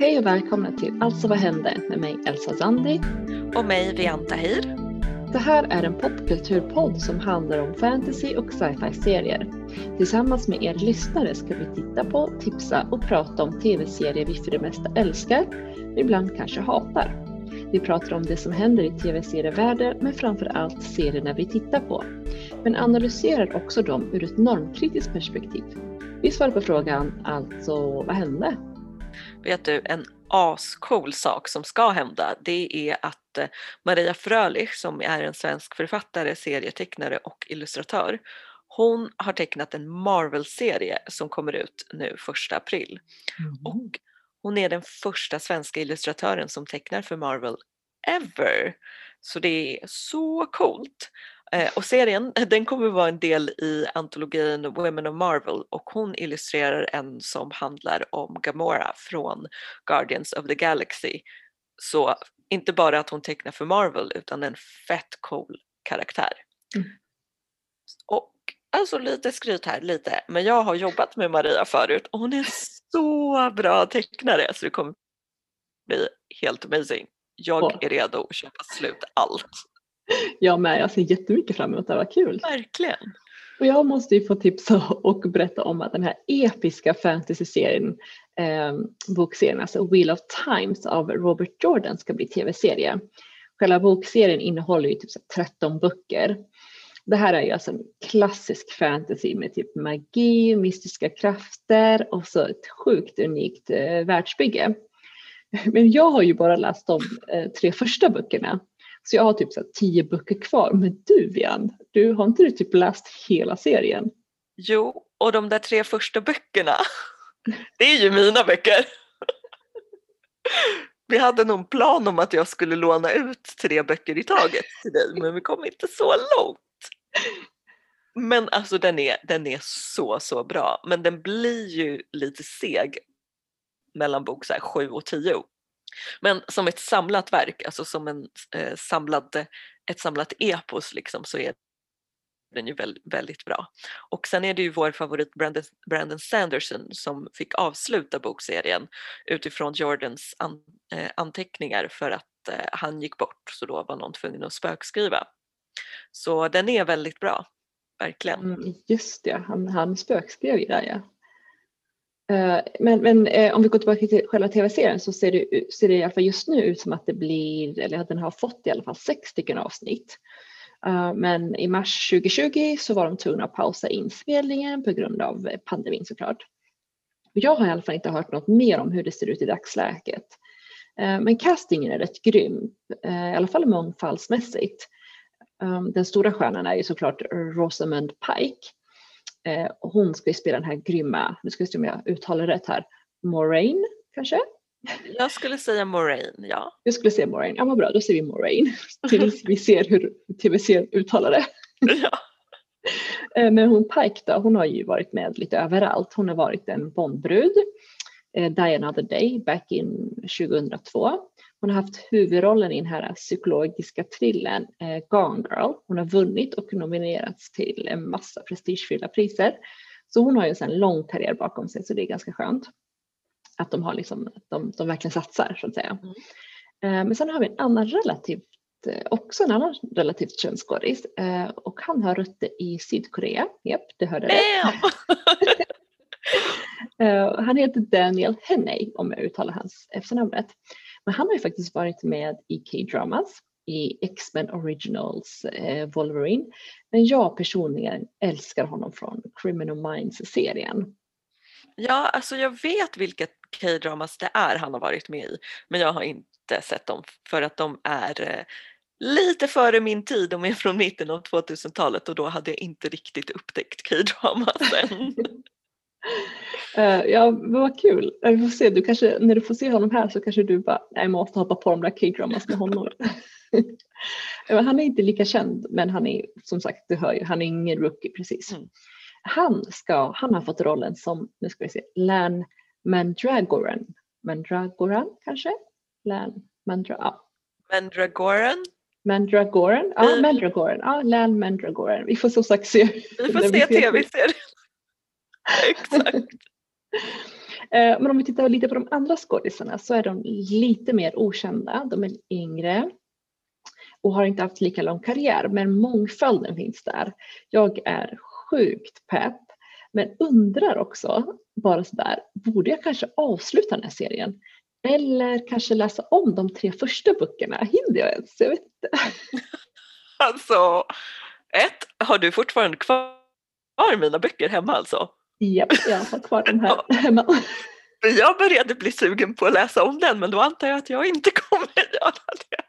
Hej och välkomna till Alltså vad hände med mig Elsa Zandi. Och mig Vian Tahir. Det här är en popkulturpodd som handlar om fantasy och sci-fi serier. Tillsammans med er lyssnare ska vi titta på, tipsa och prata om tv-serier vi för det mesta älskar, men ibland kanske hatar. Vi pratar om det som händer i tv-serievärlden men framför allt serierna vi tittar på. Men analyserar också dem ur ett normkritiskt perspektiv. Vi svarar på frågan alltså, vad hände? Vet du, en ascool sak som ska hända det är att eh, Maria Frölich som är en svensk författare, serietecknare och illustratör hon har tecknat en Marvel-serie som kommer ut nu 1 april. Mm. Och hon är den första svenska illustratören som tecknar för Marvel ever. Så det är så coolt. Eh, och serien den kommer vara en del i antologin Women of Marvel och hon illustrerar en som handlar om Gamora från Guardians of the Galaxy. Så inte bara att hon tecknar för Marvel utan en fett cool karaktär. Mm. Och alltså lite skryt här, lite, men jag har jobbat med Maria förut och hon är så bra tecknare så det kommer bli helt amazing. Jag är redo att köpa slut allt. Jag med, jag ser jättemycket fram emot det, vad kul. Verkligen. Och jag måste ju få tipsa och berätta om att den här episka fantasy-serien, eh, bokserien, alltså Wheel of Times av Robert Jordan ska bli tv-serie. Själva bokserien innehåller ju typ 13 böcker. Det här är ju alltså en klassisk fantasy med typ magi, mystiska krafter och så ett sjukt unikt eh, världsbygge. Men jag har ju bara läst de eh, tre första böckerna så jag har typ så tio böcker kvar. Men du Vian, du har inte du typ läst hela serien? Jo, och de där tre första böckerna, det är ju mina böcker. Vi hade någon plan om att jag skulle låna ut tre böcker i taget till dig men vi kom inte så långt. Men alltså den är, den är så så bra men den blir ju lite seg mellan bok sju och tio. Men som ett samlat verk, alltså som en, eh, samlad, ett samlat epos liksom, så är den ju väldigt, väldigt bra. Och sen är det ju vår favorit Brandon, Brandon Sanderson som fick avsluta bokserien utifrån Jordans an, eh, anteckningar för att eh, han gick bort så då var någon tvungen att spökskriva. Så den är väldigt bra, verkligen. Mm, just det, han, han spökskrev ju där ja. Eh, men, men eh, om vi går tillbaka till själva tv-serien så ser det, ser det i alla fall just nu ut som att det blir, eller att den har fått i alla fall sex stycken avsnitt. Uh, men i mars 2020 så var de tvungna att pausa inspelningen på grund av pandemin såklart. Jag har i alla fall inte hört något mer om hur det ser ut i dagsläget. Uh, men castingen är rätt grym, uh, i alla fall mångfaldsmässigt. Um, den stora stjärnan är ju såklart Rosamund Pike Eh, hon ska ju spela den här grymma, nu ska vi se om jag uttalar rätt här, Moraine kanske? Jag skulle säga Moraine, ja. Jag skulle säga Moraine, ja vad bra, då säger vi Moraine tills vi ser hur TVC uttalar det. Ja. Eh, men hon Pike då, hon har ju varit med lite överallt. Hon har varit en Bondbrud, eh, Die Another Day, back in 2002. Hon har haft huvudrollen i den här psykologiska thrillern eh, Gone Girl. Hon har vunnit och nominerats till en massa prestigefyllda priser. Så hon har ju en lång karriär bakom sig så det är ganska skönt att de, har liksom, de, de verkligen satsar så att säga. Mm. Eh, men sen har vi en annan relativt, eh, också en annan relativt känd skådis eh, och han har rötter i Sydkorea. Japp, det hörde rätt. uh, han heter Daniel Henney om jag uttalar hans efternamn rätt. Men han har ju faktiskt varit med i K-dramas, i X-Men Originals eh, Wolverine. Men jag personligen älskar honom från Criminal Minds-serien. Ja, alltså jag vet vilket K-dramas det är han har varit med i, men jag har inte sett dem för att de är eh, lite före min tid, de är från mitten av 2000-talet och då hade jag inte riktigt upptäckt K-dramas än. Uh, ja, vad kul. Vi får se, du kanske, när du får se honom här så kanske du bara, jag måste hoppa på de där K-dramas med honom. han är inte lika känd men han är som sagt, du hör ju, han är ingen rookie precis. Mm. Han, ska, han har fått rollen som, nu ska vi se, Lan Mandragoran. Mandragoran kanske? Lan Mandra, ja. Mandragoran? Mandragoran, ja mm. Mandragoran, ja Lan Mandragoran. Vi får som sagt se. Vi får se tv-serier. Exakt. Eh, men om vi tittar lite på de andra skådisarna så är de lite mer okända. De är yngre och har inte haft lika lång karriär men mångfalden finns där. Jag är sjukt pepp men undrar också bara sådär, borde jag kanske avsluta den här serien? Eller kanske läsa om de tre första böckerna? Hinner jag ens? Jag vet inte. Alltså, ett, har du fortfarande kvar mina böcker hemma alltså? Japp, jag har kvar dem här hemma. Jag började bli sugen på att läsa om den men då antar jag att jag inte kommer göra det.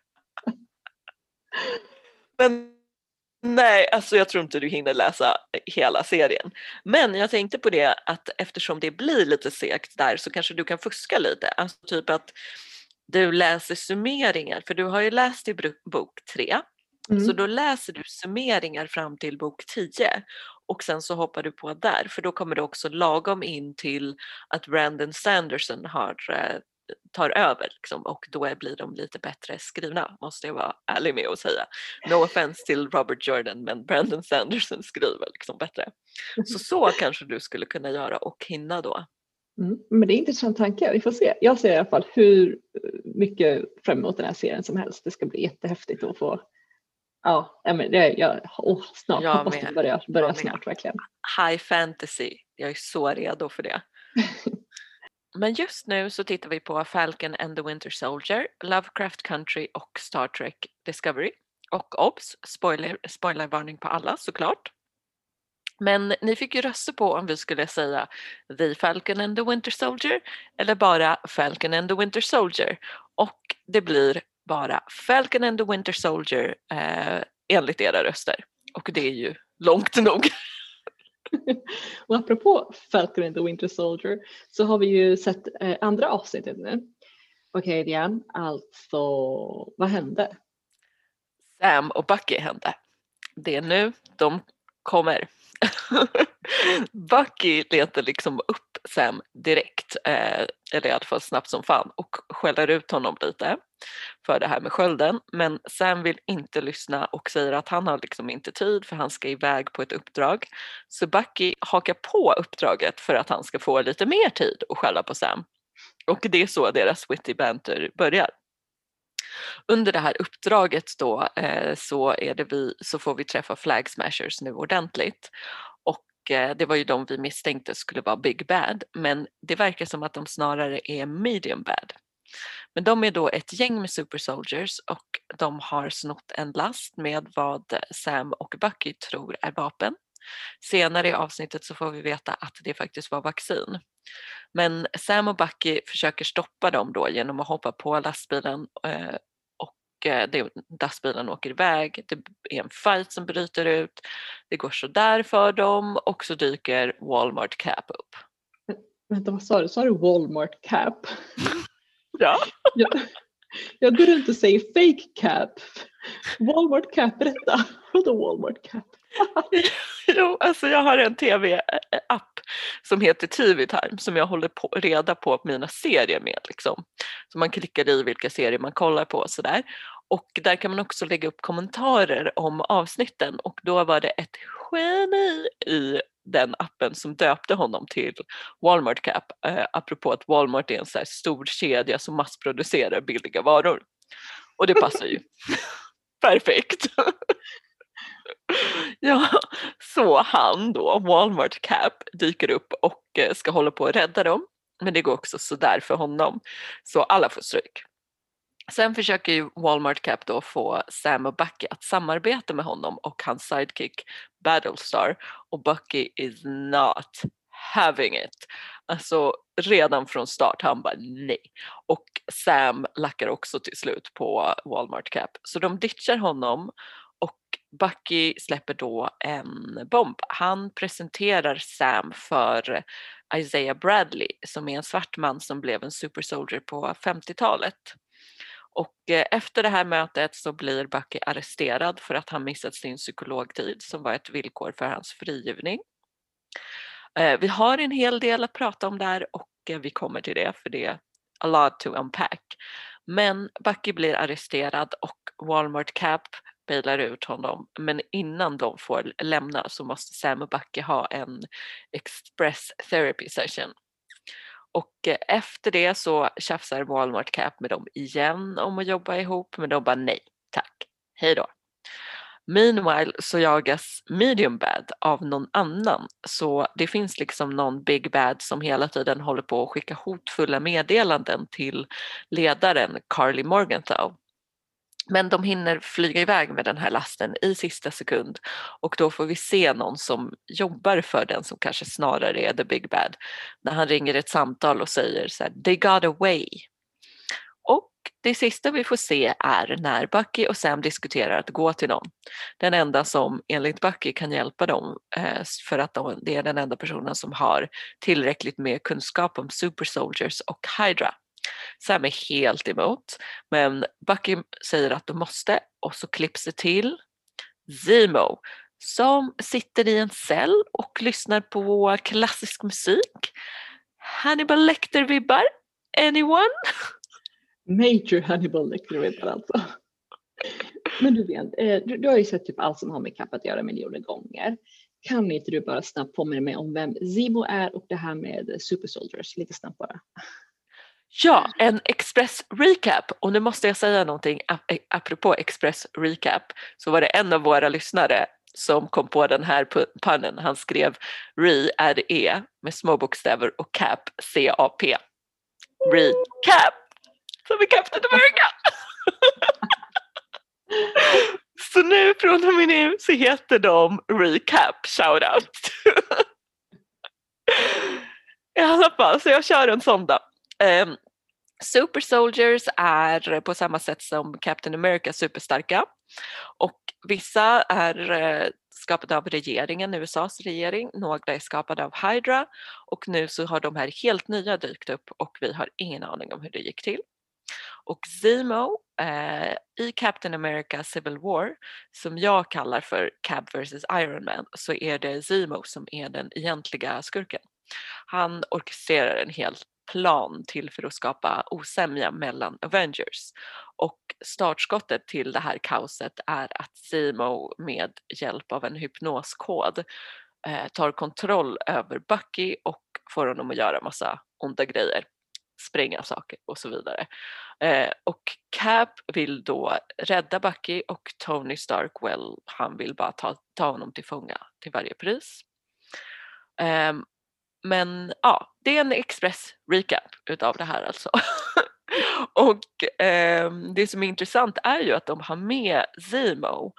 Men nej, alltså jag tror inte du hinner läsa hela serien. Men jag tänkte på det att eftersom det blir lite segt där så kanske du kan fuska lite. Alltså typ att du läser summeringar, för du har ju läst i bok tre. Mm. Så då läser du summeringar fram till bok 10 och sen så hoppar du på där för då kommer du också lagom in till att Brandon Sanderson har eh, tar över liksom, och då blir de lite bättre skrivna måste jag vara ärlig med att säga. No offense till Robert Jordan men Brandon Sanderson skriver liksom bättre. Så så kanske du skulle kunna göra och hinna då. Mm, men det är en intressant tanke, vi får se. Jag ser i alla fall hur mycket fram emot den här serien som helst. Det ska bli jättehäftigt att få Ja, men det, jag, oh, snart jag hoppas det börjar, börjar snart verkligen. High fantasy, jag är så redo för det. Men just nu så tittar vi på Falcon and the Winter Soldier, Lovecraft Country och Star Trek Discovery. Och obs, spoiler, spoilervarning på alla såklart. Men ni fick ju rösta på om vi skulle säga The Falcon and the Winter Soldier eller bara Falcon and the Winter Soldier. Och det blir bara Falcon and the Winter Soldier eh, enligt era röster. Och det är ju långt nog. och apropå Falcon and the Winter Soldier så har vi ju sett eh, andra avsnittet nu. Okej okay, Diane, alltså vad hände? Sam och Bucky hände. Det är nu de kommer. Bucky letar liksom upp Sam direkt, eh, eller i alla fall snabbt som fan och skäller ut honom lite för det här med skölden. Men Sam vill inte lyssna och säger att han har liksom inte tid för han ska iväg på ett uppdrag. Så Bucky hakar på uppdraget för att han ska få lite mer tid att skälla på Sam. Och det är så deras witty banter börjar. Under det här uppdraget då eh, så, är det vi, så får vi träffa Flag Smashers nu ordentligt Eh, det var ju de vi misstänkte skulle vara Big Bad men det verkar som att de snarare är Medium Bad. Men de är då ett gäng med Super Soldiers och de har snott en last med vad Sam och Bucky tror är vapen. Senare i avsnittet så får vi veta att det faktiskt var vaccin. Men Sam och Bucky försöker stoppa dem då genom att hoppa på lastbilen eh, eh, och eh, lastbilen åker iväg. Det är en fight som bryter ut. Det går sådär för dem och så dyker Walmart Cap upp. Vänta vad sa du? Sa du Walmart Cap? Ja. jag, jag går runt och säger fake cap. Walmart cap, berätta. Vadå Walmart cap? jo, alltså jag har en tv-app som heter TV Time som jag håller på, reda på mina serier med. Liksom. Så man klickar i vilka serier man kollar på och sådär. Och där kan man också lägga upp kommentarer om avsnitten och då var det ett geni i den appen som döpte honom till Walmart Cap, eh, apropå att Walmart är en så här stor kedja som massproducerar billiga varor. Och det passar ju perfekt. ja, så han då, Walmart Cap, dyker upp och eh, ska hålla på att rädda dem. Men det går också sådär för honom. Så alla får stryk. Sen försöker ju Walmart Cap då få Sam och Bucky att samarbeta med honom och hans sidekick Battlestar och Bucky is not having it. Alltså redan från start, han bara nej. Och Sam lackar också till slut på Walmart Cap. Så de ditchar honom och Bucky släpper då en bomb. Han presenterar Sam för Isaiah Bradley som är en svart man som blev en super soldier på 50-talet. Och eh, efter det här mötet så blir Bucky arresterad för att han missat sin psykologtid som var ett villkor för hans frigivning. Eh, vi har en hel del att prata om där och eh, vi kommer till det för det är a lot to unpack. Men Bucky blir arresterad och Walmart Cap bailar ut honom men innan de får lämna så måste Sam och Bucky ha en express therapy session och eh, efter det så tjafsar Walmart Cap med dem igen om att jobba ihop men de bara nej tack, hej då. Meanwhile så jagas medium bad av någon annan så det finns liksom någon big bad som hela tiden håller på att skicka hotfulla meddelanden till ledaren Carly Morgenthau. Men de hinner flyga iväg med den här lasten i sista sekund och då får vi se någon som jobbar för den som kanske snarare är the big bad när han ringer ett samtal och säger så här, they got away och det sista vi får se är när Bucky och Sam diskuterar att gå till någon. Den enda som enligt Bucky kan hjälpa dem eh, för att det är den enda personen som har tillräckligt med kunskap om Super Soldiers och Hydra. Sam är helt emot men Bucky säger att de måste och så klipps det till Zemo som sitter i en cell och lyssnar på klassisk musik. Hannibal Lecter-vibbar. Anyone? Major Hannibal Lecter-vibbar alltså. Men du vet, eh, du, du, har ju sett typ allt som har med kapp att göra miljoner gånger. Kan inte du bara snabbt påminna mig om vem Zemo är och det här med Super Soldiers, lite snabbt bara. Ja, en Express Recap och nu måste jag säga någonting apropå Express Recap så var det en av våra lyssnare som kom på den här punnen. Han skrev Re, R-E med små bokstäver och Cap, C-A-P. Recap! som i Captain America. så nu från och med nu så heter de Recap Shoutout. I alla fall, så jag kör en sån då. Um, Super Soldiers är på samma sätt som Captain America superstarka och vissa är eh, skapade av regeringen, USAs regering, några är skapade av Hydra och nu så har de här helt nya dykt upp och vi har ingen aning om hur det gick till. Och Zemo eh, i Captain America Civil War som jag kallar för Cab vs Iron Man så är det Zemo som är den egentliga skurken. Han orkestrerar en helt plan till för att skapa osämja mellan Avengers och startskottet till det här kaoset är att Simo med hjälp av en hypnoskod eh, tar kontroll över Bucky och får honom att göra massa onda grejer spränga saker och så vidare. Eh, och Cap vill då rädda Bucky och Tony Stark, well, han vill bara ta, ta honom till fånga till varje pris. Ehm, men ja, det är en express recap utav det här alltså. och eh, det som är intressant är ju att de har med Zemo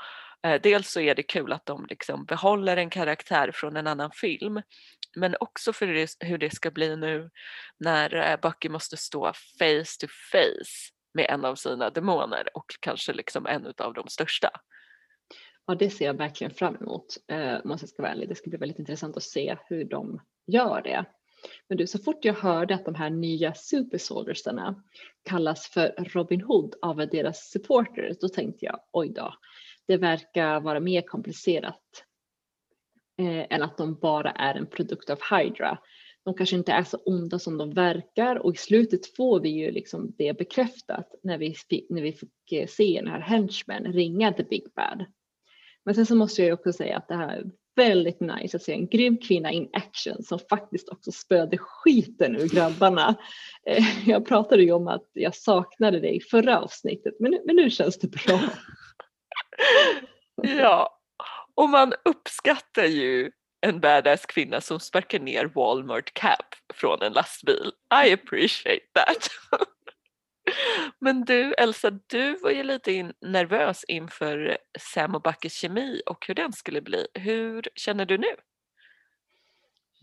Eh, dels så är det kul att de liksom behåller en karaktär från en annan film men också för hur det ska bli nu när eh, Bucky måste stå face to face med en av sina demoner och kanske liksom en av de största. Ja, det ser jag verkligen fram emot, eh, måste jag ska vara ärlig. Det ska bli väldigt intressant att se hur de gör det. Men du, så fort jag hörde att de här nya supersoldiersarna kallas för Robin Hood av deras supporters, då tänkte jag oj då, det verkar vara mer komplicerat eh, än att de bara är en produkt av Hydra. De kanske inte är så onda som de verkar och i slutet får vi ju liksom det bekräftat när vi, när vi fick eh, se den här henchman ringa The Big Bad. Men sen så måste jag också säga att det här är väldigt nice att se en grym kvinna in action som faktiskt också spöade skiten ur grabbarna. Eh, jag pratade ju om att jag saknade dig i förra avsnittet men, men nu känns det bra. ja, och man uppskattar ju en badass kvinna som sparkar ner Walmart Cap från en lastbil. I appreciate that. Men du Elsa, du var ju lite in, nervös inför Sam och Backes kemi och hur den skulle bli. Hur känner du nu?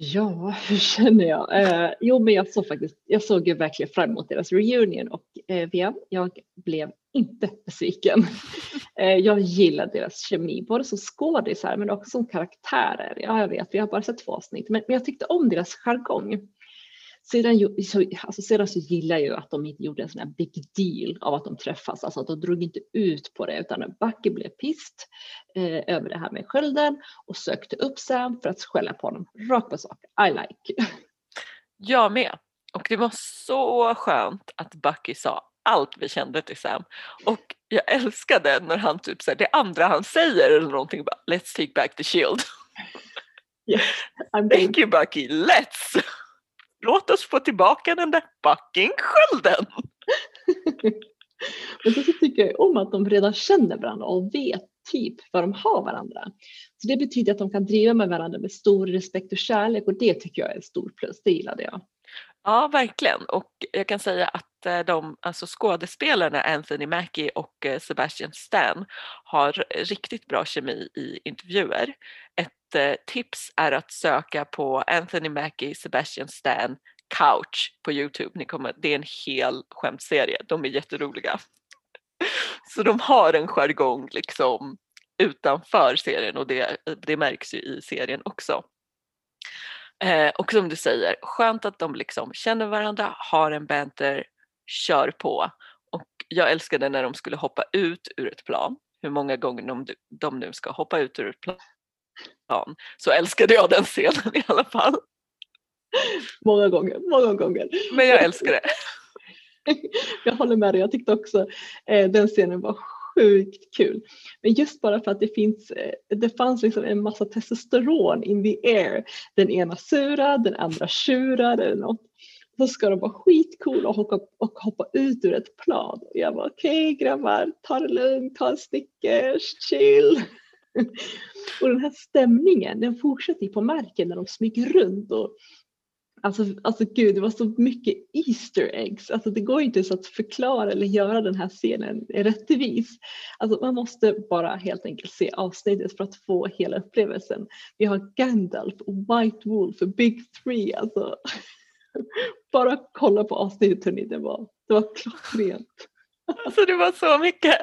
Ja, hur känner jag? Eh, jo, men jag såg faktiskt, jag såg ju verkligen fram emot deras reunion och eh, jag blev inte besviken. Eh, jag gillar deras kemi, både som skådisar men också som karaktärer. Ja, jag vet, vi har bara sett två avsnitt, men, men jag tyckte om deras jargong. Sedan så, alltså sedan så gillar jag ju att de inte gjorde en sån här big deal av att de träffas, alltså att de drog inte ut på det utan Bucky blev pist eh, över det här med skölden och sökte upp Sam för att skälla på honom rakt på sak. I like. Jag med. Och det var så skönt att Bucky sa allt vi kände till Sam. Och jag älskade när han typ säger det andra han säger eller någonting bara let's take back the shield. Yes, Thank you Bucky, let's! Låt oss få tillbaka den där fucking skölden! Men så tycker jag om att de redan känner varandra och vet typ vad de har varandra. Så det betyder att de kan driva med varandra med stor respekt och kärlek och det tycker jag är ett stort plus, det gillade jag. Ja, verkligen. Och jag kan säga att eh, de, alltså skådespelarna Anthony Mackie och eh, Sebastian Stan har riktigt bra kemi i intervjuer. Ett mitt tips är att söka på Anthony Mackie, Sebastian Stan, Couch på Youtube. Ni kommer, det är en hel skämtserie, de är jätteroliga. Så de har en jargong liksom utanför serien och det, det märks ju i serien också. Eh, och som du säger, skönt att de liksom känner varandra, har en banter, kör på. Och jag älskade när de skulle hoppa ut ur ett plan, hur många gånger de, de nu ska hoppa ut ur ett plan. Så älskade jag den scenen i alla fall. Många gånger, många gånger. Men jag älskar det. jag håller med dig, jag tyckte också eh, den scenen var sjukt kul. Men just bara för att det finns, eh, det fanns liksom en massa testosteron in the air. Den ena sura, den andra tjurar eller något. Så ska de vara skitcoola och hoppa, och hoppa ut ur ett plan. Och jag var okej okay, grabbar, ta det lugnt, ta en Snickers, chill och den här stämningen den fortsätter på marken när de smyger runt och Alltså, alltså gud, det var så mycket Easter eggs. Alltså det går inte ens att förklara eller göra den här scenen rättvis. Alltså man måste bara helt enkelt se avsnittet för att få hela upplevelsen. Vi har Gandalf, White Wolf, Big Three. Alltså, bara kolla på avsnittet hörni, det var, det var klockrent. Alltså det var så mycket.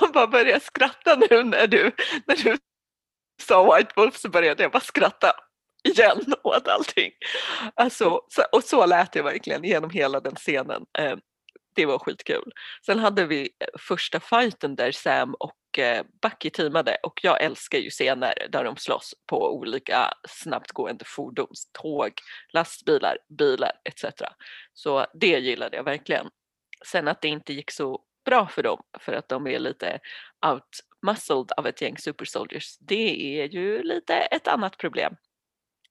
Jag bara började skratta nu när du, när du sa White Wolf så började jag bara skratta igen åt allting. Alltså, och så lät det verkligen genom hela den scenen. Eh, det var skitkul. Sen hade vi eh, första fighten där Sam och eh, Bucky teamade och jag älskar ju scener där de slåss på olika snabbtgående fordon, tåg, lastbilar, bilar etc. Så det gillade jag verkligen. Sen att det inte gick så bra för dem för att de är lite outmuscled av ett gäng super soldiers, det är ju lite ett annat problem.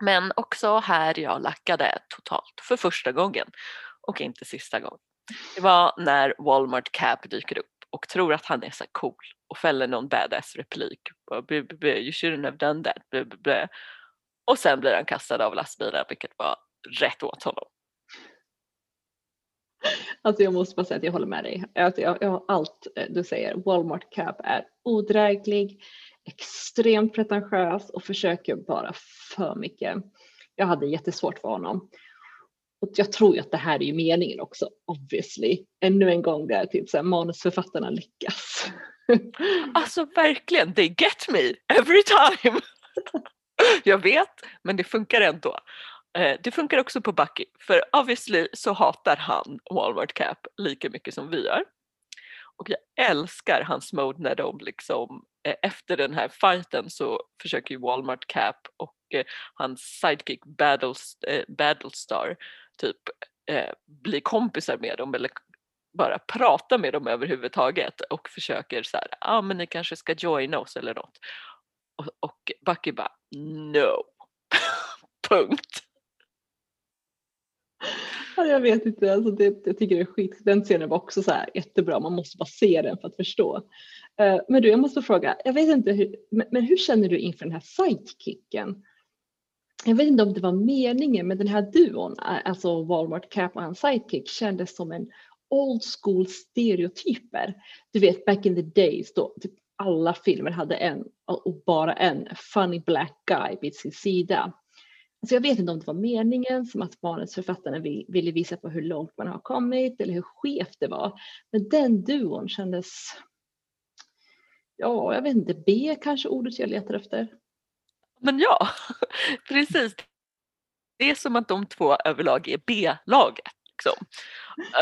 Men också här jag lackade totalt för första gången och inte sista gången. Det var när Walmart Cap dyker upp och tror att han är så cool och fäller någon badass replik. You shouldn't have done that. Och sen blir han kastad av lastbilen vilket var rätt åt honom. Alltså jag måste bara säga att jag håller med dig. Jag, jag, allt eh, du säger, Walmart Cap är odräglig, extremt pretentiös och försöker bara för mycket. Jag hade jättesvårt för honom. Och jag tror ju att det här är ju meningen också, obviously. Ännu en gång där typ så här, manusförfattarna lyckas. Alltså verkligen, they get me every time. Jag vet, men det funkar ändå. Eh, det funkar också på Bucky, för obviously så hatar han Walmart Cap lika mycket som vi gör. Och jag älskar hans mode när de liksom eh, efter den här fighten så försöker ju Walmart Cap och eh, hans sidekick Battles, eh, Battlestar typ eh, bli kompisar med dem eller bara prata med dem överhuvudtaget och försöker så här, ja ah, men ni kanske ska joina oss eller något. Och, och Bucky bara no. Punkt. Ja, jag vet inte, alltså det, jag tycker det är skit. Den scenen var också så här jättebra, man måste bara se den för att förstå. Eh, men du, jag måste fråga, jag vet inte hur, men, men, hur känner du inför den här sidekicken? Jag vet inte om det var meningen, men den här duon, eh, alltså Walmart Cap och hans sidekick kändes som en old school stereotyper. Du vet back in the days då typ alla filmer hade en och bara en funny black guy vid sin sida. Alltså jag vet inte om det var meningen som att manusförfattarna ville visa på hur långt man har kommit eller hur skevt det var. Men den duon kändes, ja jag vet inte, B kanske ordet jag letar efter. Men ja, precis. Det är som att de två överlag är B-laget. Liksom.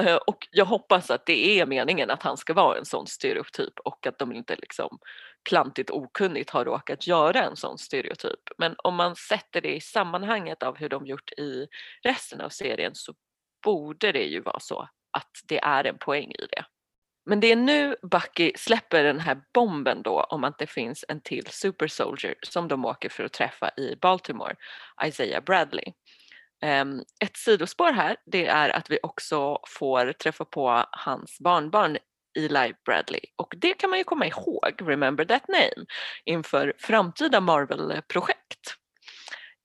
Eh, och jag hoppas att det är meningen att han ska vara en sån stereotyp och att de inte liksom klantigt okunnigt har råkat göra en sån stereotyp. Men om man sätter det i sammanhanget av hur de gjort i resten av serien så borde det ju vara så att det är en poäng i det. Men det är nu Bucky släpper den här bomben då om att det finns en till super soldier som de åker för att träffa i Baltimore, Isaiah Bradley. Ehm, ett sidospår här det är att vi också får träffa på hans barnbarn Eli Bradley och det kan man ju komma ihåg, remember that name, inför framtida Marvel-projekt.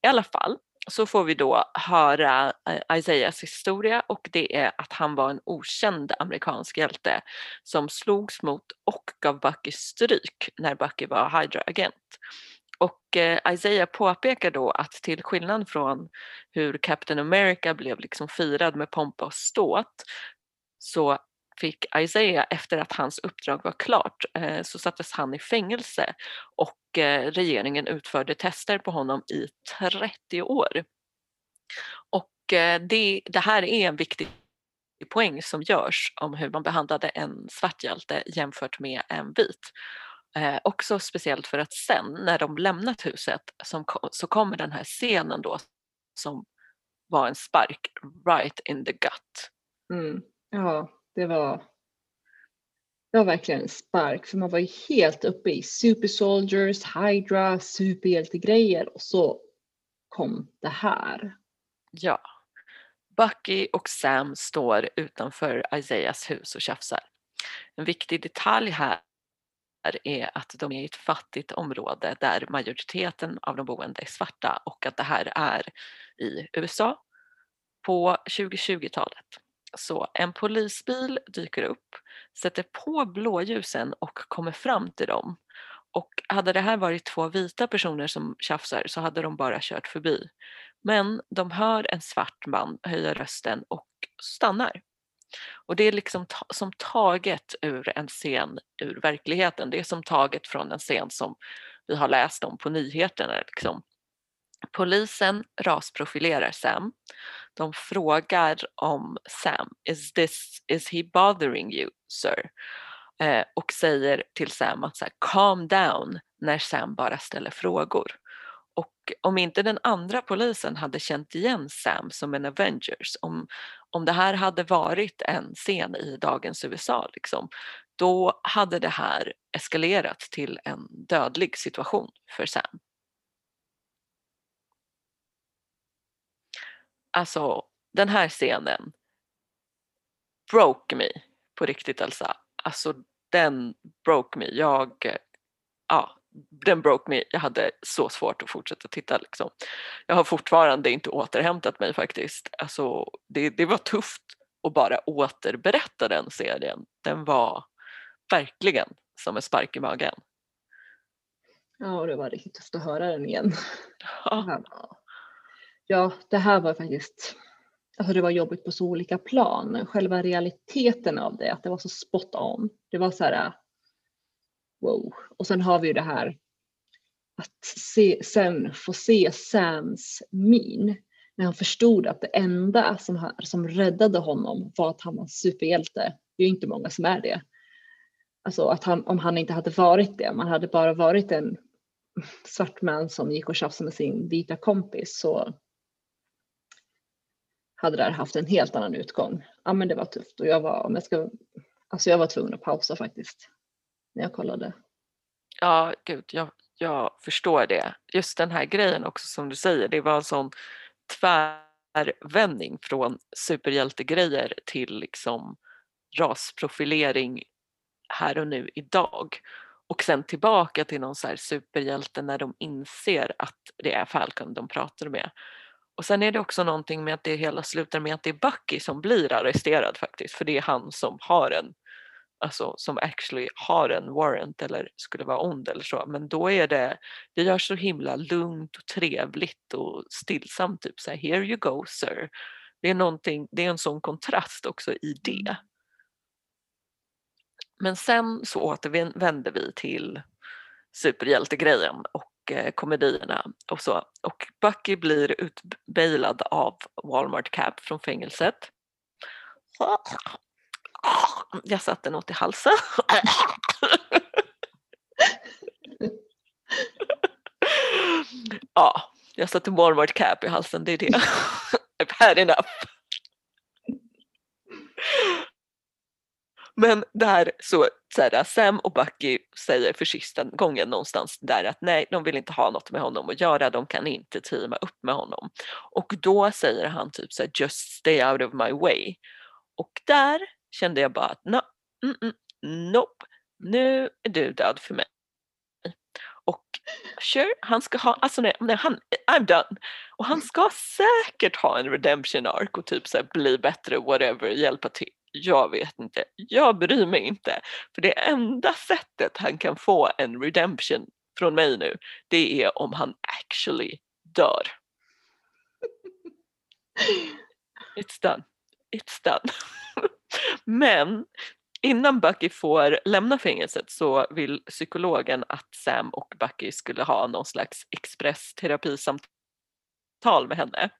I alla fall så får vi då höra eh, Isaias historia och det är att han var en okänd amerikansk hjälte som slogs mot och gav Bucky stryk när Bucky var Hydra-agent. Och eh, Isaiah påpekar då att till skillnad från hur Captain America blev liksom firad med pompa och ståt så fick Isaiah efter att hans uppdrag var klart eh, så sattes han i fängelse och eh, regeringen utförde tester på honom i 30 år. Och eh, det, det här är en viktig poäng som görs om hur man behandlade en svart hjälte jämfört med en vit. Eh, också speciellt för att sen när de lämnat huset som, så kommer den här scenen då som var en spark right in the gut. Mm. Ja, det var, det var verkligen en spark för man var ju helt uppe i super soldiers, hydra, superhjältegrejer och så kom det här. Ja. Bucky och Sam står utanför Isaias hus och tjafsar. En viktig detalj här är att de är i ett fattigt område där majoriteten av de boende är svarta och att det här är i USA på 2020-talet. Så en polisbil dyker upp, sätter på blåljusen och kommer fram till dem. Och hade det här varit två vita personer som tjafsar så hade de bara kört förbi. Men de hör en svart man höja rösten och stannar. Och det är liksom ta som taget ur en scen ur verkligheten. Det är som taget från en scen som vi har läst om på nyheterna. Liksom. Polisen rasprofilerar Sam. De frågar om Sam, is, this, is he bothering you sir? Eh, och säger till Sam att så här, calm down när Sam bara ställer frågor. Och om inte den andra polisen hade känt igen Sam som en Avengers, om, om det här hade varit en scen i dagens USA, liksom, då hade det här eskalerat till en dödlig situation för Sam. Alltså den här scenen broke me på riktigt Elsa. Alltså den broke me. Jag, ja, den broke me. Jag hade så svårt att fortsätta titta. Liksom. Jag har fortfarande inte återhämtat mig faktiskt. Alltså, det, det var tufft att bara återberätta den serien. Den var verkligen som en spark i magen. Ja, det var riktigt tufft att höra den igen. Ja, ja Ja det här var faktiskt Alltså det var jobbigt på så olika plan. Själva realiteten av det, att det var så spot on. Det var så här, äh, wow. Och sen har vi ju det här att se, sen få se Sams min när han förstod att det enda som, som räddade honom var att han var superhjälte. Det är ju inte många som är det. Alltså att han, om han inte hade varit det, om han hade bara varit en svart man som gick och tjafsade med sin vita kompis så hade det här haft en helt annan utgång. Ja men det var tufft och jag var, om jag ska, alltså jag var tvungen att pausa faktiskt när jag kollade. Ja, gud, jag, jag förstår det. Just den här grejen också som du säger, det var en sån tvärvändning från superhjältegrejer till liksom rasprofilering här och nu idag. Och sen tillbaka till någon så här superhjälte när de inser att det är Falcon de pratar med. Och sen är det också någonting med att det hela slutar med att det är Bucky som blir arresterad faktiskt, för det är han som har en alltså som actually har en warrant eller skulle vara ond eller så, men då är det, det görs så himla lugnt och trevligt och stillsamt, typ så här, here you go sir. Det är, någonting, det är en sån kontrast också i det. Mm. Men sen så återvänder vi till superhjältegrejen och Eh, komedierna och så. Och Bucky blir utbailad av Walmart Cap från fängelset. Jag satte något i halsen. ja, jag satte Walmart Cap i halsen, det är det. I've had enough. Men där så, så här, Sam och Bucky säger för sista gången någonstans där att nej, de vill inte ha något med honom att göra, de kan inte teama upp med honom. Och då säger han typ så här, just stay out of my way. Och där kände jag bara att no, mm, mm, nope, nu är du död för mig. Och sure, han ska ha, alltså nej, nej, han, I'm done. Och han ska säkert ha en redemption arc och typ så här, bli bättre, whatever, hjälpa till. Jag vet inte, jag bryr mig inte. För det enda sättet han kan få en redemption från mig nu, det är om han actually dör. It's done. It's done. Men innan Bucky får lämna fängelset så vill psykologen att Sam och Bucky skulle ha någon slags expressterapisamtal med henne.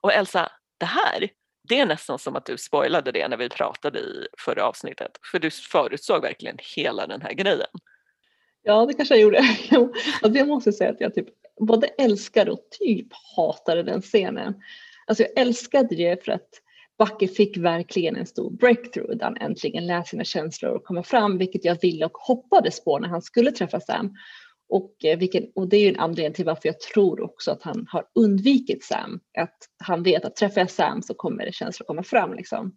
Och Elsa, det här, det är nästan som att du spoilade det när vi pratade i förra avsnittet. För du förutsåg verkligen hela den här grejen. Ja, det kanske jag gjorde. alltså jag måste säga att jag typ både älskade och typ hatade den scenen. Alltså jag älskade det för att Backe fick verkligen en stor breakthrough där han äntligen lät sina känslor och komma fram, vilket jag ville och hoppades på när han skulle träffa Sam. Och, eh, vilken, och det är ju en anledning till varför jag tror också att han har undvikit Sam. Att han vet att träffar jag Sam så kommer känslor komma fram. Liksom.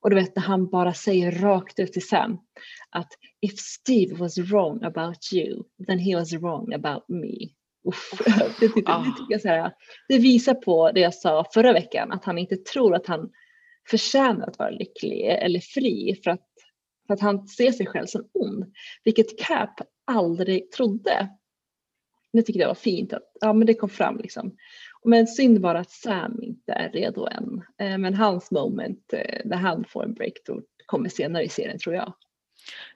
Och du vet när han bara säger rakt ut till Sam att if Steve was wrong about you, then he was wrong about me. Uff, det, det, det, det, så här, det visar på det jag sa förra veckan, att han inte tror att han förtjänar att vara lycklig eller fri för att, för att han ser sig själv som ond. Vilket Cap aldrig trodde. Jag tycker jag det var fint att ja, men det kom fram. Liksom. Men synd bara att Sam inte är redo än. Eh, men hans moment eh, när han får en breakthrough kommer senare i serien tror jag.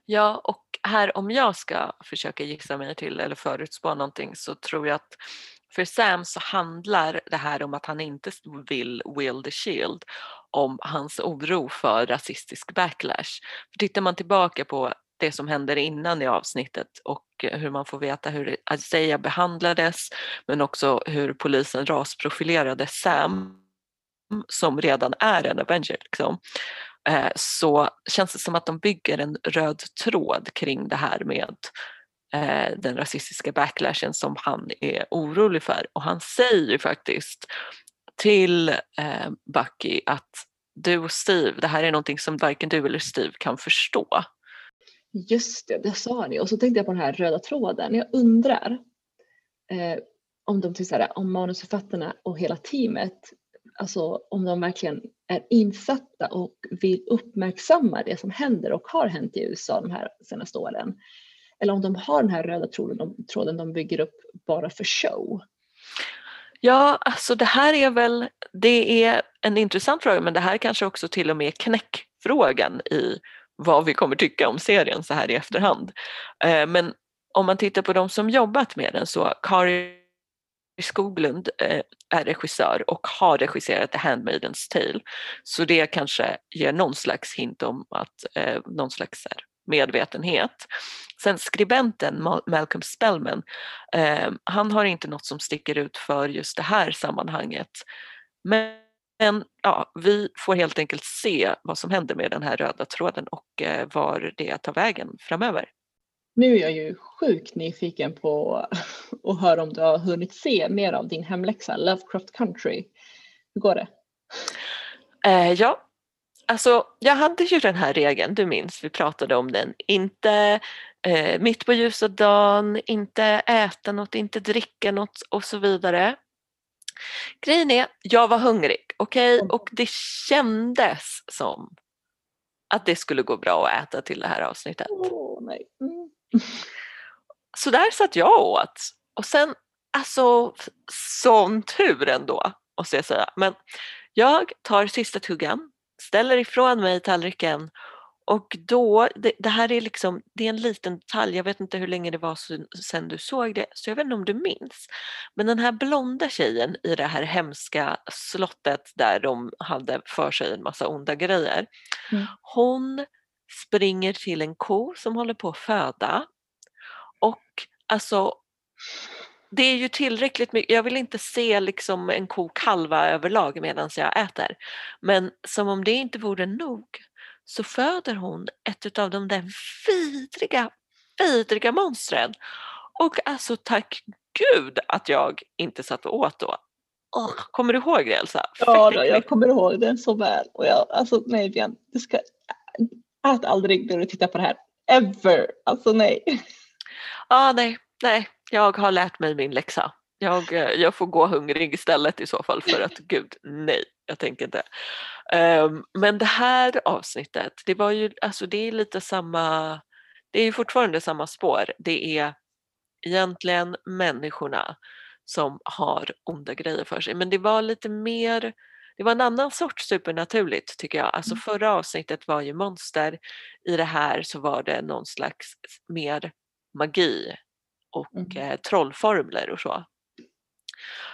Ja, och här om jag ska försöka gissa mig till eller förutspå någonting så tror jag att för Sam så handlar det här om att han inte vill wield the shield om hans oro för rasistisk backlash. För tittar man tillbaka på det som händer innan i avsnittet och eh, hur man får veta hur Isaiah behandlades men också hur polisen rasprofilerade Sam som redan är en Avenger. Liksom. Eh, så känns det som att de bygger en röd tråd kring det här med eh, den rasistiska backlashen som han är orolig för. Och han säger faktiskt till Bucky att du och Steve, det här är någonting som varken du eller Steve kan förstå. Just det, det sa ni. Och så tänkte jag på den här röda tråden. Jag undrar eh, om de så här, om manusförfattarna och hela teamet, alltså om de verkligen är insatta och vill uppmärksamma det som händer och har hänt i USA de här senaste åren. Eller om de har den här röda tråden de, tråden de bygger upp bara för show. Ja, alltså det här är väl, det är en intressant fråga men det här kanske också till och med knäckfrågan i vad vi kommer tycka om serien så här i efterhand. Eh, men om man tittar på de som jobbat med den så Kari Skoglund eh, är regissör och har regisserat The Handmaidens Tale. Så det kanske ger någon slags hint om att eh, någon slags medvetenhet. Sen skribenten Malcolm Spellman, han har inte något som sticker ut för just det här sammanhanget. Men ja, vi får helt enkelt se vad som händer med den här röda tråden och eh, var det tar vägen framöver. Nu är jag ju sjukt nyfiken på att höra om du har hunnit se mer av din hemläxa Lovecraft Country. Hur går det? Eh, ja, alltså jag hade ju den här regeln, du minns vi pratade om den. Inte eh, mitt på ljusa dagen, inte äta något, inte dricka något och så vidare. Grejen är, jag var hungrig, okej? Okay? Och det kändes som att det skulle gå bra att äta till det här avsnittet. Oh, nej. Mm. Så där satt jag och åt. Och sen, alltså sån tur ändå, måste jag säga. Men jag tar sista tuggan, ställer ifrån mig tallriken och då, det, det, här är liksom, det är en liten detalj, jag vet inte hur länge det var sedan du såg det, så jag vet inte om du minns. Men den här blonda tjejen i det här hemska slottet där de hade för sig en massa onda grejer. Mm. Hon springer till en ko som håller på att föda och alltså det är ju tillräckligt mycket, jag vill inte se liksom en ko kalva överlag medan jag äter. Men som om det inte vore nog så föder hon ett av de där vidriga, vidriga monstren. Och alltså tack gud att jag inte satt åt då. Oh, kommer du ihåg det Elsa? Ja, då, jag kommer ihåg det så väl. Och jag, alltså nej Björn, du ska ät aldrig när du tittar på det här. Ever! Alltså nej. Ja, ah, nej, nej. Jag har lärt mig min läxa. Jag, eh, jag får gå hungrig istället i så fall för att gud, nej, jag tänker inte. Um, men det här avsnittet, det var ju, alltså det är lite samma, det är ju fortfarande samma spår. Det är egentligen människorna som har onda grejer för sig. Men det var lite mer, det var en annan sorts supernaturligt tycker jag. Alltså mm. förra avsnittet var ju monster, i det här så var det någon slags mer magi och mm. eh, trollformler och så.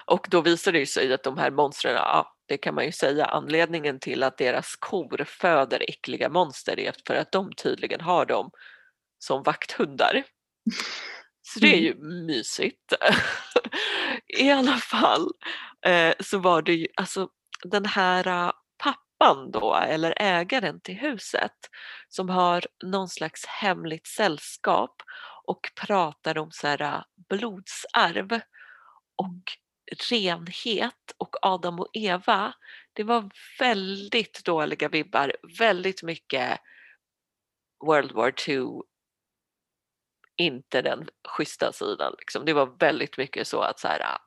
Och då visade det sig att de här monstren, ja, det kan man ju säga, anledningen till att deras kor föder äckliga monster är för att de tydligen har dem som vakthundar. Så det är ju mm. mysigt. I alla fall eh, så var det ju alltså den här uh, pappan då, eller ägaren till huset, som har någon slags hemligt sällskap och pratar om så här, uh, blodsarv och renhet och Adam och Eva. Det var väldigt dåliga vibbar, väldigt mycket World War II inte den schyssta sidan. Liksom. Det var väldigt mycket så att så här, ah,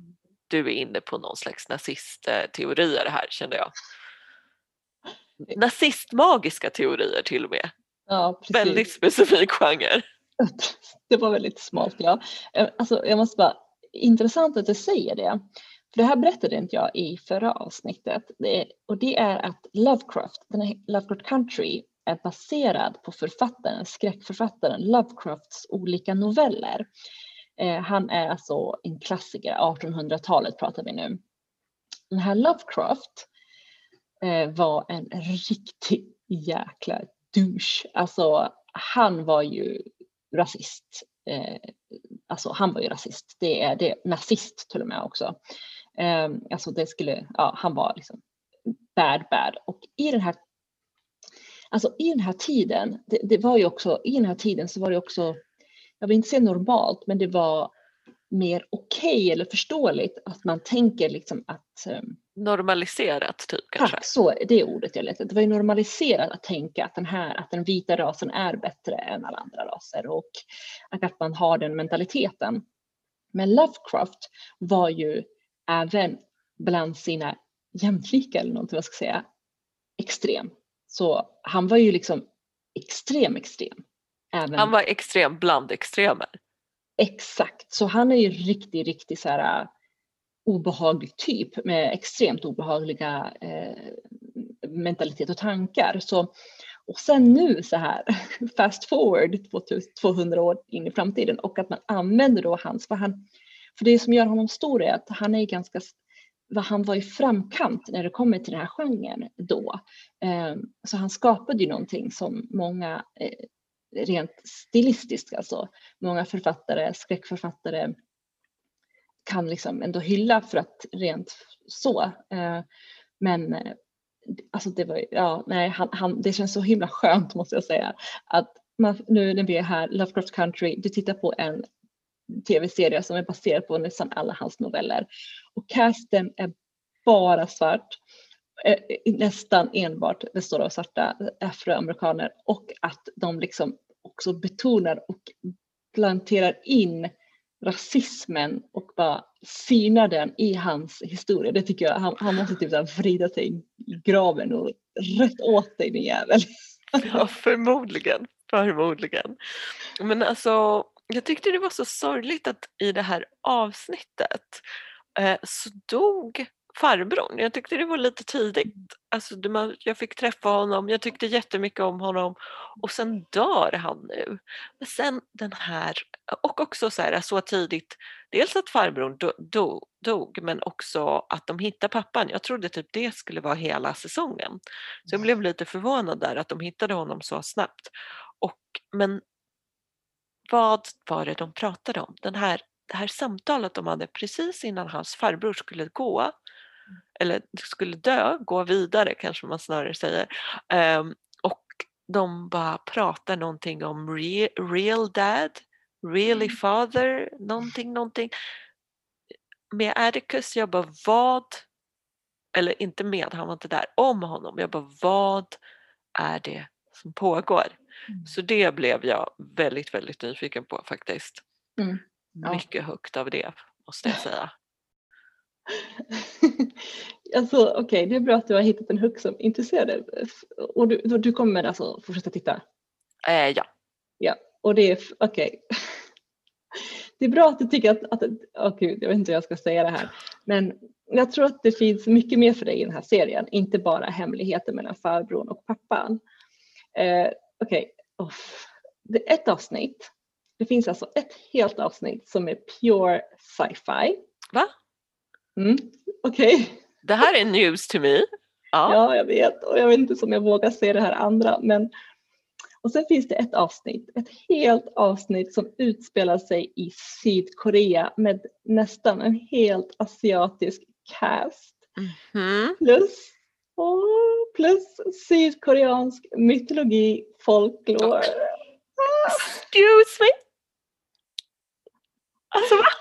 du är inne på någon slags nazistteorier här kände jag. Nazistmagiska teorier till och med. Ja. Väldigt specifik genre. Det var väldigt smalt ja. Eh, alltså, jag måste bara, intressant att du säger det. För det här berättade inte jag i förra avsnittet. Det, och det är att Lovecraft, den här Lovecraft Country är baserad på författaren, skräckförfattaren Lovecrafts olika noveller. Eh, han är alltså en klassiker, 1800-talet pratar vi nu. Den här Lovecraft eh, var en riktig jäkla douche. Alltså han var ju rasist. Eh, alltså han var ju rasist. Det är det, nazist till och med också. Eh, alltså det skulle, ja han var liksom bad bad. Och i den här Alltså i den här tiden, det, det, var ju också, i den här tiden så var det också, jag vill inte säga normalt, men det var mer okej okay eller förståeligt att man tänker liksom att um, Normaliserat typ kanske? Tack, så det är ordet jag letade Det var ju normaliserat att tänka att den här, att den vita rasen är bättre än alla andra raser och att man har den mentaliteten. Men Lovecraft var ju även bland sina jämlikar eller någonting vad ska säga extrem. Så han var ju liksom extrem extrem. Även... Han var extrem bland extremer. Exakt, så han är ju riktigt, riktigt så här äh, obehaglig typ med extremt obehagliga eh, mentalitet och tankar. Så, och sen nu så här, fast forward 200 år in i framtiden och att man använder då hans, för, han, för det som gör honom stor är att han är ganska han var i framkant när det kommer till den här genren då. Eh, så han skapade ju någonting som många eh, rent stilistiskt, alltså många författare, skräckförfattare kan liksom ändå hylla för att rent så. Eh, men eh, alltså det var ja, nej, han, han, det känns så himla skönt måste jag säga att man, nu när vi är här, Lovecraft Country, du tittar på en tv-serie som är baserad på nästan alla hans noveller. Och casten är bara svart, Eh, nästan enbart består av svarta afroamerikaner och att de liksom också betonar och planterar in rasismen och bara synar den i hans historia. Det tycker jag, han, han måste typ vrida sig i graven och rätt åt dig din jävel. Ja, förmodligen. Förmodligen. Men alltså, jag tyckte det var så sorgligt att i det här avsnittet eh, så dog farbrorn. Jag tyckte det var lite tidigt. Alltså, jag fick träffa honom, jag tyckte jättemycket om honom och sen dör han nu. Men sen den här, och också så här så tidigt, dels att farbrorn dog, dog men också att de hittar pappan. Jag trodde typ det skulle vara hela säsongen. Så jag blev lite förvånad där att de hittade honom så snabbt. Och, men vad var det de pratade om? Den här, det här samtalet de hade precis innan hans farbror skulle gå eller skulle dö, gå vidare kanske man snarare säger. Um, och de bara pratar någonting om re, real dad, really mm. father, någonting, någonting. Med Atticus, jag bara vad, eller inte med, han var inte där, om honom. Jag bara vad är det som pågår? Mm. Så det blev jag väldigt, väldigt nyfiken på faktiskt. Mm. Ja. Mycket högt av det måste jag säga. alltså okej, okay, det är bra att du har hittat en hook som intresserar dig. Och du, du kommer alltså fortsätta titta? Eh, ja. Ja, och det är okej. Okay. Det är bra att du tycker att, att oh gud, jag vet inte hur jag ska säga det här, men jag tror att det finns mycket mer för dig i den här serien, inte bara hemligheter mellan farbrorn och pappan. Eh, okej, okay. oh. det är ett avsnitt. Det finns alltså ett helt avsnitt som är pure sci-fi. Va? Mm, Okej. Okay. Det här är news to me. Ja. ja, jag vet och jag vet inte om jag vågar se det här andra men och sen finns det ett avsnitt, ett helt avsnitt som utspelar sig i Sydkorea med nästan en helt asiatisk cast. Mm-hmm. Plus, oh, plus sydkoreansk mytologi, folklore. Excuse me? Alltså va?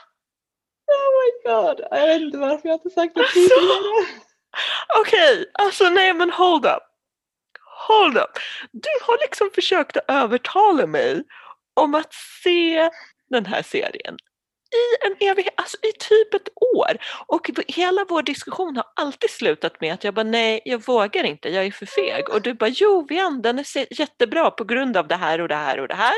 Oh my god, jag vet inte varför jag inte sagt det alltså, tidigare. Okej, okay, alltså nej men hold up. Hold up. Du har liksom försökt att övertala mig om att se den här serien i en evighet, alltså i typ ett år. Och hela vår diskussion har alltid slutat med att jag bara nej, jag vågar inte, jag är för feg. Och du bara jo, Vian, den är jättebra på grund av det här och det här och det här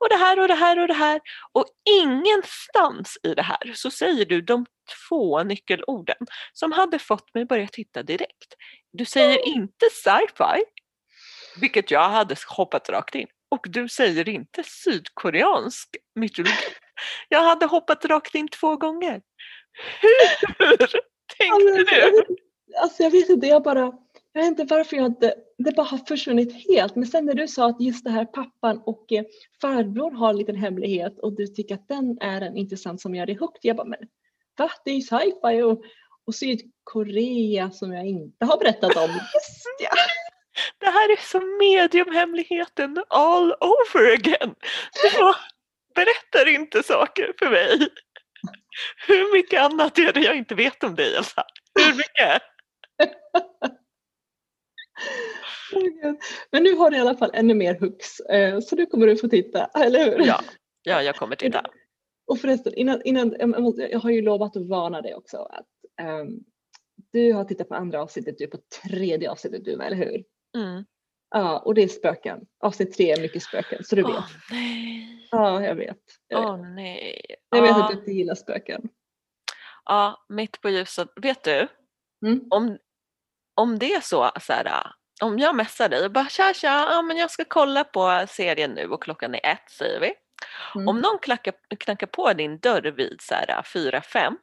och det här och det här och det här. Och ingenstans i det här så säger du de två nyckelorden som hade fått mig börja titta direkt. Du säger inte sci-fi, vilket jag hade hoppat rakt in. Och du säger inte sydkoreansk mytologi. Jag hade hoppat rakt in två gånger. Hur tänkte du? Alltså jag vet inte, jag bara, jag vet inte varför jag inte, det bara har försvunnit helt. Men sen när du sa att just det här pappan och eh, farbror har en liten hemlighet och du tycker att den är en intressant som gör dig hooked. Jag bara, men va? Det är ju sci-fi och, och Sydkorea som jag inte har berättat om. Just ja. Det här är som mediumhemligheten all over again. Du bara berättar inte saker för mig. Hur mycket annat är det jag inte vet om dig Elsa? Hur mycket? Men nu har du i alla fall ännu mer hooks eh, så nu kommer du få titta, eller hur? Ja, ja jag kommer titta. Och förresten, innan, innan, jag har ju lovat att varna dig också att um, du har tittat på andra avsnittet, du är på tredje avsnittet du eller hur? Mm. Ja, och det är spöken. Avsnitt tre är mycket spöken, så du vet. Åh nej. Ja, jag vet. Åh nej. Jag vet att du inte gillar spöken. Ja, mitt på ljuset. Vet du? Mm. Om, om det är så, så här, om jag messar dig och bara tja tja, ja, men jag ska kolla på serien nu och klockan är ett säger vi. Mm. Om någon klackar, knackar på din dörr vid så här, fyra, fem,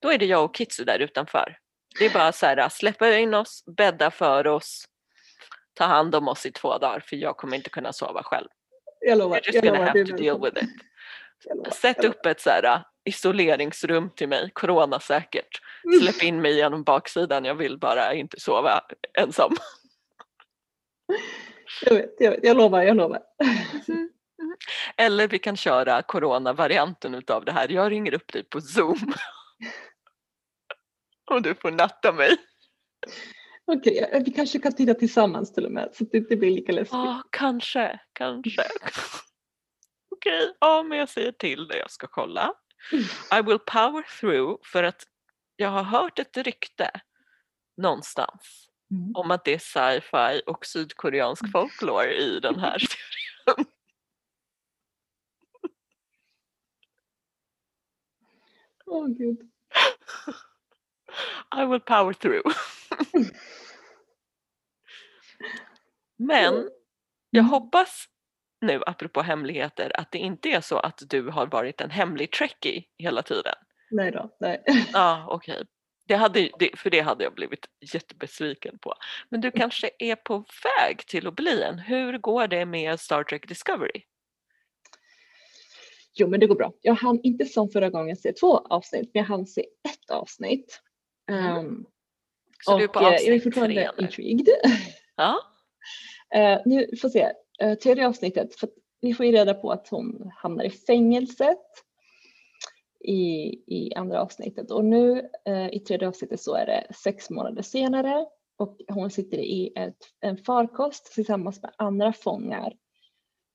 då är det jag och Kitsu där utanför. Det är bara så här, släppa in oss, bädda för oss, ta hand om oss i två dagar för jag kommer inte kunna sova själv. Jag lovar. You're just gonna have to deal with it. Lovar, Sätt upp ett så här, uh, isoleringsrum till mig, coronasäkert. Mm. Släpp in mig genom baksidan, jag vill bara inte sova ensam. Jag vet, jag vet, jag lovar, jag lovar. Mm. Mm. Eller vi kan köra coronavarianten utav det här, jag ringer upp dig på zoom. Och du får natta mig. Okej, okay, vi kanske kan titta tillsammans till och med så att det inte blir lika läskigt. Ja, kanske, kanske. Okej, okay, ja men jag säger till dig, jag ska kolla. I will power through för att jag har hört ett rykte någonstans mm. om att det är sci-fi och sydkoreansk mm. folklore i den här serien. Åh oh, gud. I will power through. Men jag mm. hoppas nu apropå hemligheter att det inte är så att du har varit en hemlig trekkie hela tiden. Nej då, nej. Ja, okej. Okay. Det hade, det, för det hade jag blivit jättebesviken på. Men du kanske är på väg till att bli en. Hur går det med Star Trek Discovery? Jo men det går bra. Jag hann inte som förra gången se två avsnitt men jag hann se ett avsnitt. Mm. Um, så och du är på avsnitt jag är fortfarande intrigued. Ja. Eh, nu får se, eh, tredje avsnittet, för vi får ju reda på att hon hamnar i fängelset i, i andra avsnittet. Och nu eh, i tredje avsnittet så är det sex månader senare. Och hon sitter i ett, en farkost tillsammans med andra fångar.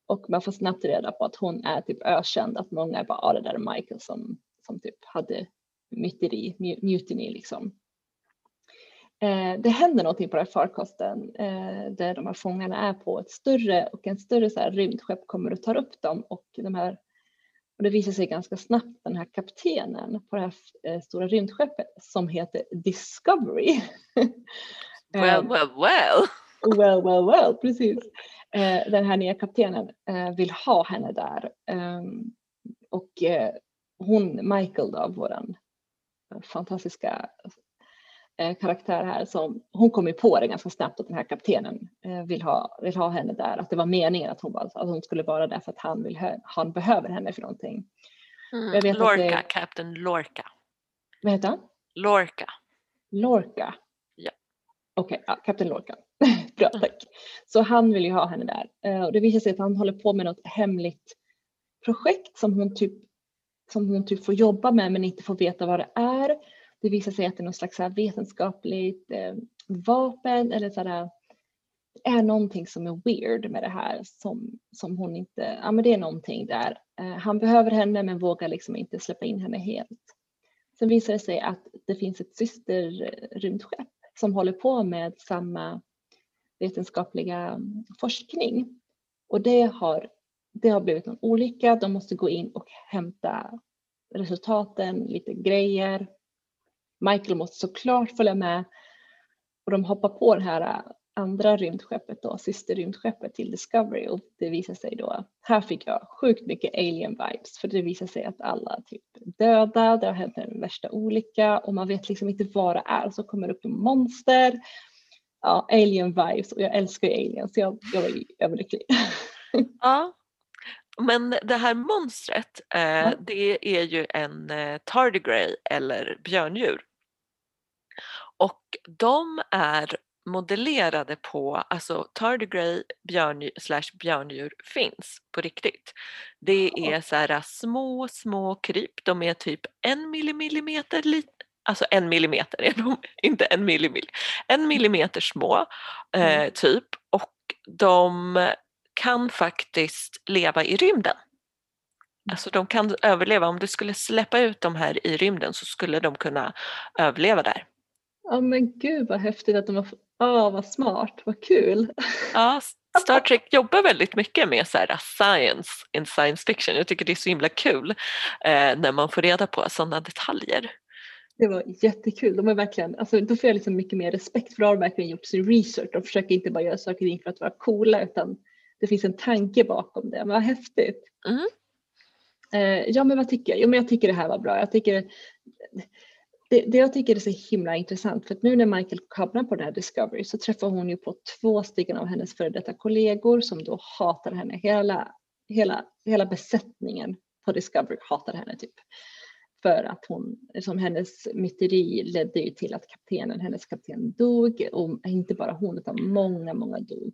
Och man får snabbt reda på att hon är typ ökänd, att många är bara, ah, det där är Michael som, som typ hade myteri, mutiny liksom. Eh, det händer någonting på den här farkosten eh, där de här fångarna är på ett större och en större så här, rymdskepp kommer och tar upp dem och de här och det visar sig ganska snabbt den här kaptenen på det här eh, stora rymdskeppet som heter Discovery. well, well, well. well, well, well, precis. Den här nya kaptenen vill ha henne där. Ehm, och hon, Michael då, våran fantastiska karaktär här som hon kom ju på det ganska snabbt att den här kaptenen vill ha, vill ha henne där, att det var meningen att hon, var, att hon skulle vara där för att han, vill, han behöver henne för någonting. Mm. Lorca, det, Captain Lorca. Vad heter han? Lorca. Lorca. Ja. Okej, okay, ja, Kapten Lorca. Bra, mm. tack. Så han vill ju ha henne där. Eh, och det visar sig att han håller på med något hemligt projekt som hon typ, som hon typ får jobba med men inte får veta vad det är. Det visar sig att det är något slags vetenskapligt eh, vapen eller sådär det är någonting som är weird med det här som, som hon inte, ja men det är någonting där. Eh, han behöver henne men vågar liksom inte släppa in henne helt. Sen visar det sig att det finns ett systerrymdskepp som håller på med samma vetenskapliga forskning. Och det har, det har blivit en olycka. De måste gå in och hämta resultaten, lite grejer. Michael måste såklart följa med. Och de hoppar på det här andra rymdskeppet då, systerrymdskeppet till Discovery. Och det visar sig då, här fick jag sjukt mycket alien vibes. För det visar sig att alla typ döda, det har hänt en värsta olycka. Och man vet liksom inte vad det är. Så kommer det upp en monster. Ja, alien vibes. Och jag älskar ju aliens. Så jag, jag var överlycklig. Ja, men det här monstret eh, ja. det är ju en eh, tardigrade eller björndjur. Och de är modellerade på, alltså tardigrade björndjur, slash björndjur finns på riktigt. Det är så här små, små kryp, de är typ en millimeter alltså en millimeter är de, inte en millimeter, en millimeter små eh, mm. typ och de kan faktiskt leva i rymden. Alltså de kan överleva, om du skulle släppa ut dem här i rymden så skulle de kunna överleva där. Ja men gud vad häftigt att de har, oh, vad smart, vad kul. Ja, Star Trek jobbar väldigt mycket med så här science in science fiction. Jag tycker det är så himla kul eh, när man får reda på sådana detaljer. Det var jättekul. De är verkligen, alltså, då får jag liksom mycket mer respekt för de har verkligen gjort sin research. De försöker inte bara göra saker för att vara coola utan det finns en tanke bakom det. Men vad häftigt. Mm. Eh, ja men vad tycker jag? Jo men jag tycker det här var bra. Jag tycker det, det jag tycker är så himla intressant för att nu när Michael hamnar på den här Discovery så träffar hon ju på två stycken av hennes före detta kollegor som då hatar henne. Hela, hela, hela besättningen på Discovery hatar henne typ för att hon, som hennes myteri ledde ju till att kaptenen, hennes kapten dog och inte bara hon utan många, många dog.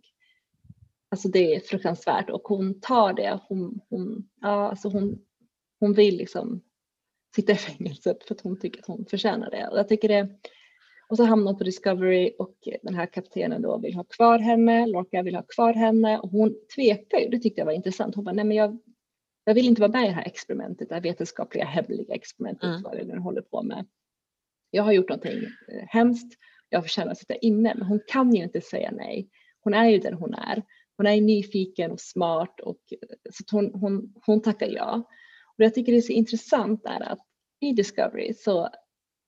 Alltså det är fruktansvärt och hon tar det, hon, hon, ja, alltså hon, hon vill liksom sitta i fängelset för att hon tycker att hon förtjänar det. Och jag tycker det och så hamnar hon på Discovery och den här kaptenen då vill ha kvar henne, Lorca vill ha kvar henne och hon tvekar ju, det tyckte jag var intressant. Hon bara, nej men jag, jag vill inte vara med i det här experimentet, det här vetenskapliga hemliga experimentet mm. vad det nu håller på med. Jag har gjort någonting eh, hemskt, jag förtjänar att sitta inne, men hon kan ju inte säga nej. Hon är ju den hon är. Hon är nyfiken och smart och eh, så hon, hon, hon tackar ja. Och jag tycker det är så intressant är att i Discovery så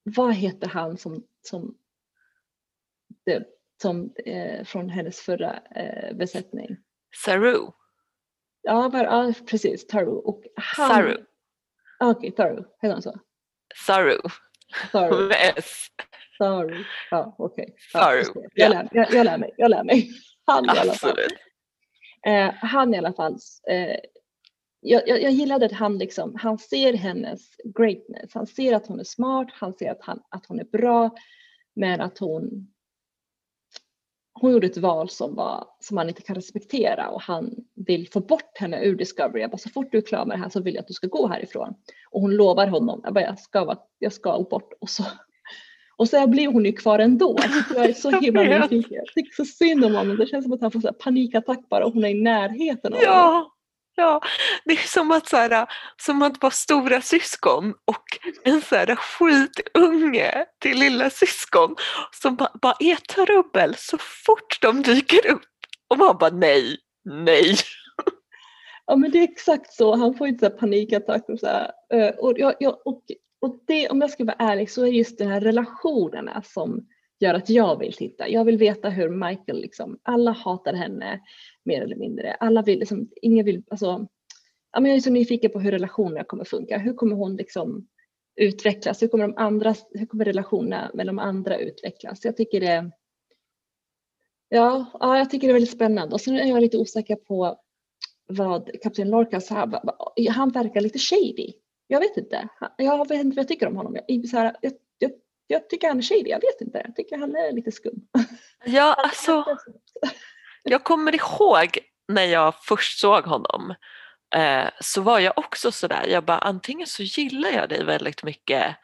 vad heter han som, som, det, som eh, från hennes förra eh, besättning? Saru. Ja, var, ja precis, Taru. Och han, Saru. Okej, okay, Taru, heter han så? Saru. Saru. S. Saru. Ja, okej. Okay. Saru. Ja, jag, lär, jag, jag, lär mig, jag lär mig. Han i alla fall. Eh, han i alla fall. Eh, jag, jag, jag gillade att han liksom, han ser hennes greatness. Han ser att hon är smart, han ser att, han, att hon är bra, men att hon hon gjorde ett val som, var, som man inte kan respektera och han vill få bort henne ur Discovery. Jag bara, så fort du är klar med det här så vill jag att du ska gå härifrån. Och hon lovar honom, jag, bara, jag, ska, jag ska bort. Och så, och så blir hon ju kvar ändå. Jag är så himla nyfiken. Jag tycker så synd om honom. Det känns som att han får så panikattack bara och hon är i närheten av ja. honom. Ja, det är som att, så här, som att vara stora syskon och en så här skitunge till lilla syskon som bara, bara är trubbel så fort de dyker upp. Och man bara nej, nej. Ja men det är exakt så, han får inte så och så här. Eh, och, jag, jag, och, och det, om jag ska vara ärlig så är det just de här relationerna som gör att jag vill titta. Jag vill veta hur Michael, liksom, alla hatar henne mer eller mindre. Alla vill, liksom, ingen vill, alltså, ja, men jag är så nyfiken på hur relationerna kommer funka. Hur kommer hon liksom utvecklas? Hur kommer, de andra, hur kommer relationerna med de andra utvecklas? Jag tycker det Ja, ja, jag tycker det är väldigt spännande och sen är jag lite osäker på vad kapten Lorca sa. Han verkar lite shady. Jag vet inte. Jag vet inte vad jag tycker om honom. Jag, så här, jag, jag, jag tycker han är shady. Jag vet inte. Jag tycker han är lite skum. Ja, alltså. Jag kommer ihåg när jag först såg honom eh, så var jag också sådär, jag bara antingen så gillar jag dig väldigt mycket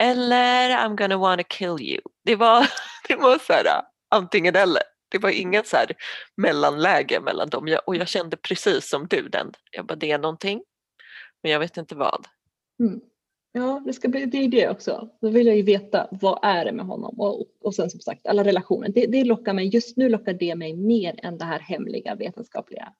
eller I'm gonna wanna kill you. Det var, det var såhär antingen eller. Det var ingen så här mellanläge mellan dem och jag kände precis som du den. Jag bara det är någonting men jag vet inte vad. Mm. Ja, det, ska bli, det är det också. Då vill jag ju veta vad är det med honom och, och sen som sagt alla relationer. Det, det lockar mig, just nu lockar det mig mer än det här hemliga vetenskapliga.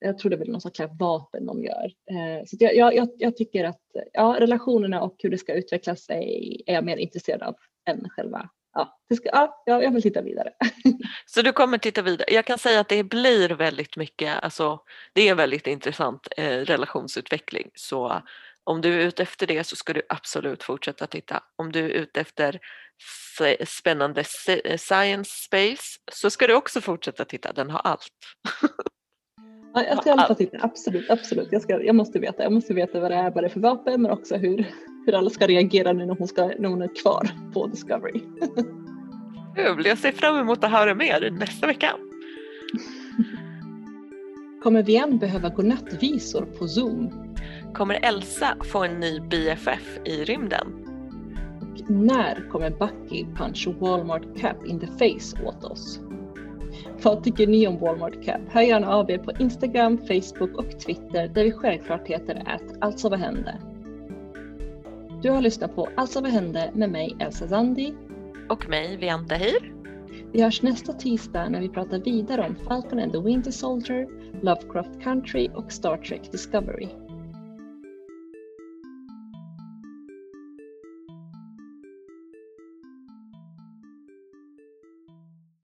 Jag tror det är väl någon slags vapen de gör. Eh, så jag, jag, jag, tycker att ja, relationerna och hur det ska utveckla sig är jag mer intresserad av än själva Ja, det ska, ja, jag vill titta vidare. Så du kommer titta vidare. Jag kan säga att det blir väldigt mycket, alltså det är väldigt intressant eh, relationsutveckling. Så om du är ute efter det så ska du absolut fortsätta titta. Om du är ute efter spännande science space så ska du också fortsätta titta. Den har allt. Ja, jag ska i alla fall titta, absolut, absolut. Jag, ska, jag måste veta. Jag måste veta vad det är, vad det är för vapen men också hur, hur alla ska reagera nu när hon, ska, när hon är kvar på Discovery. Kul, jag ser fram emot att höra mer nästa vecka. Kommer vi än behöva godnattvisor på Zoom? Kommer Elsa få en ny BFF i rymden? Och när kommer Bucky punch Walmart Cap in the face åt oss? Vad tycker ni om Walmart Cap? Hör gärna av er på Instagram, Facebook och Twitter där vi självklart heter att Alltså vad hände? Du har lyssnat på Alltså vad hände med mig Elsa Zandi och mig Vianta Hir. Vi hörs nästa tisdag när vi pratar vidare om Falcon and the Winter Soldier, Lovecraft Country och Star Trek Discovery.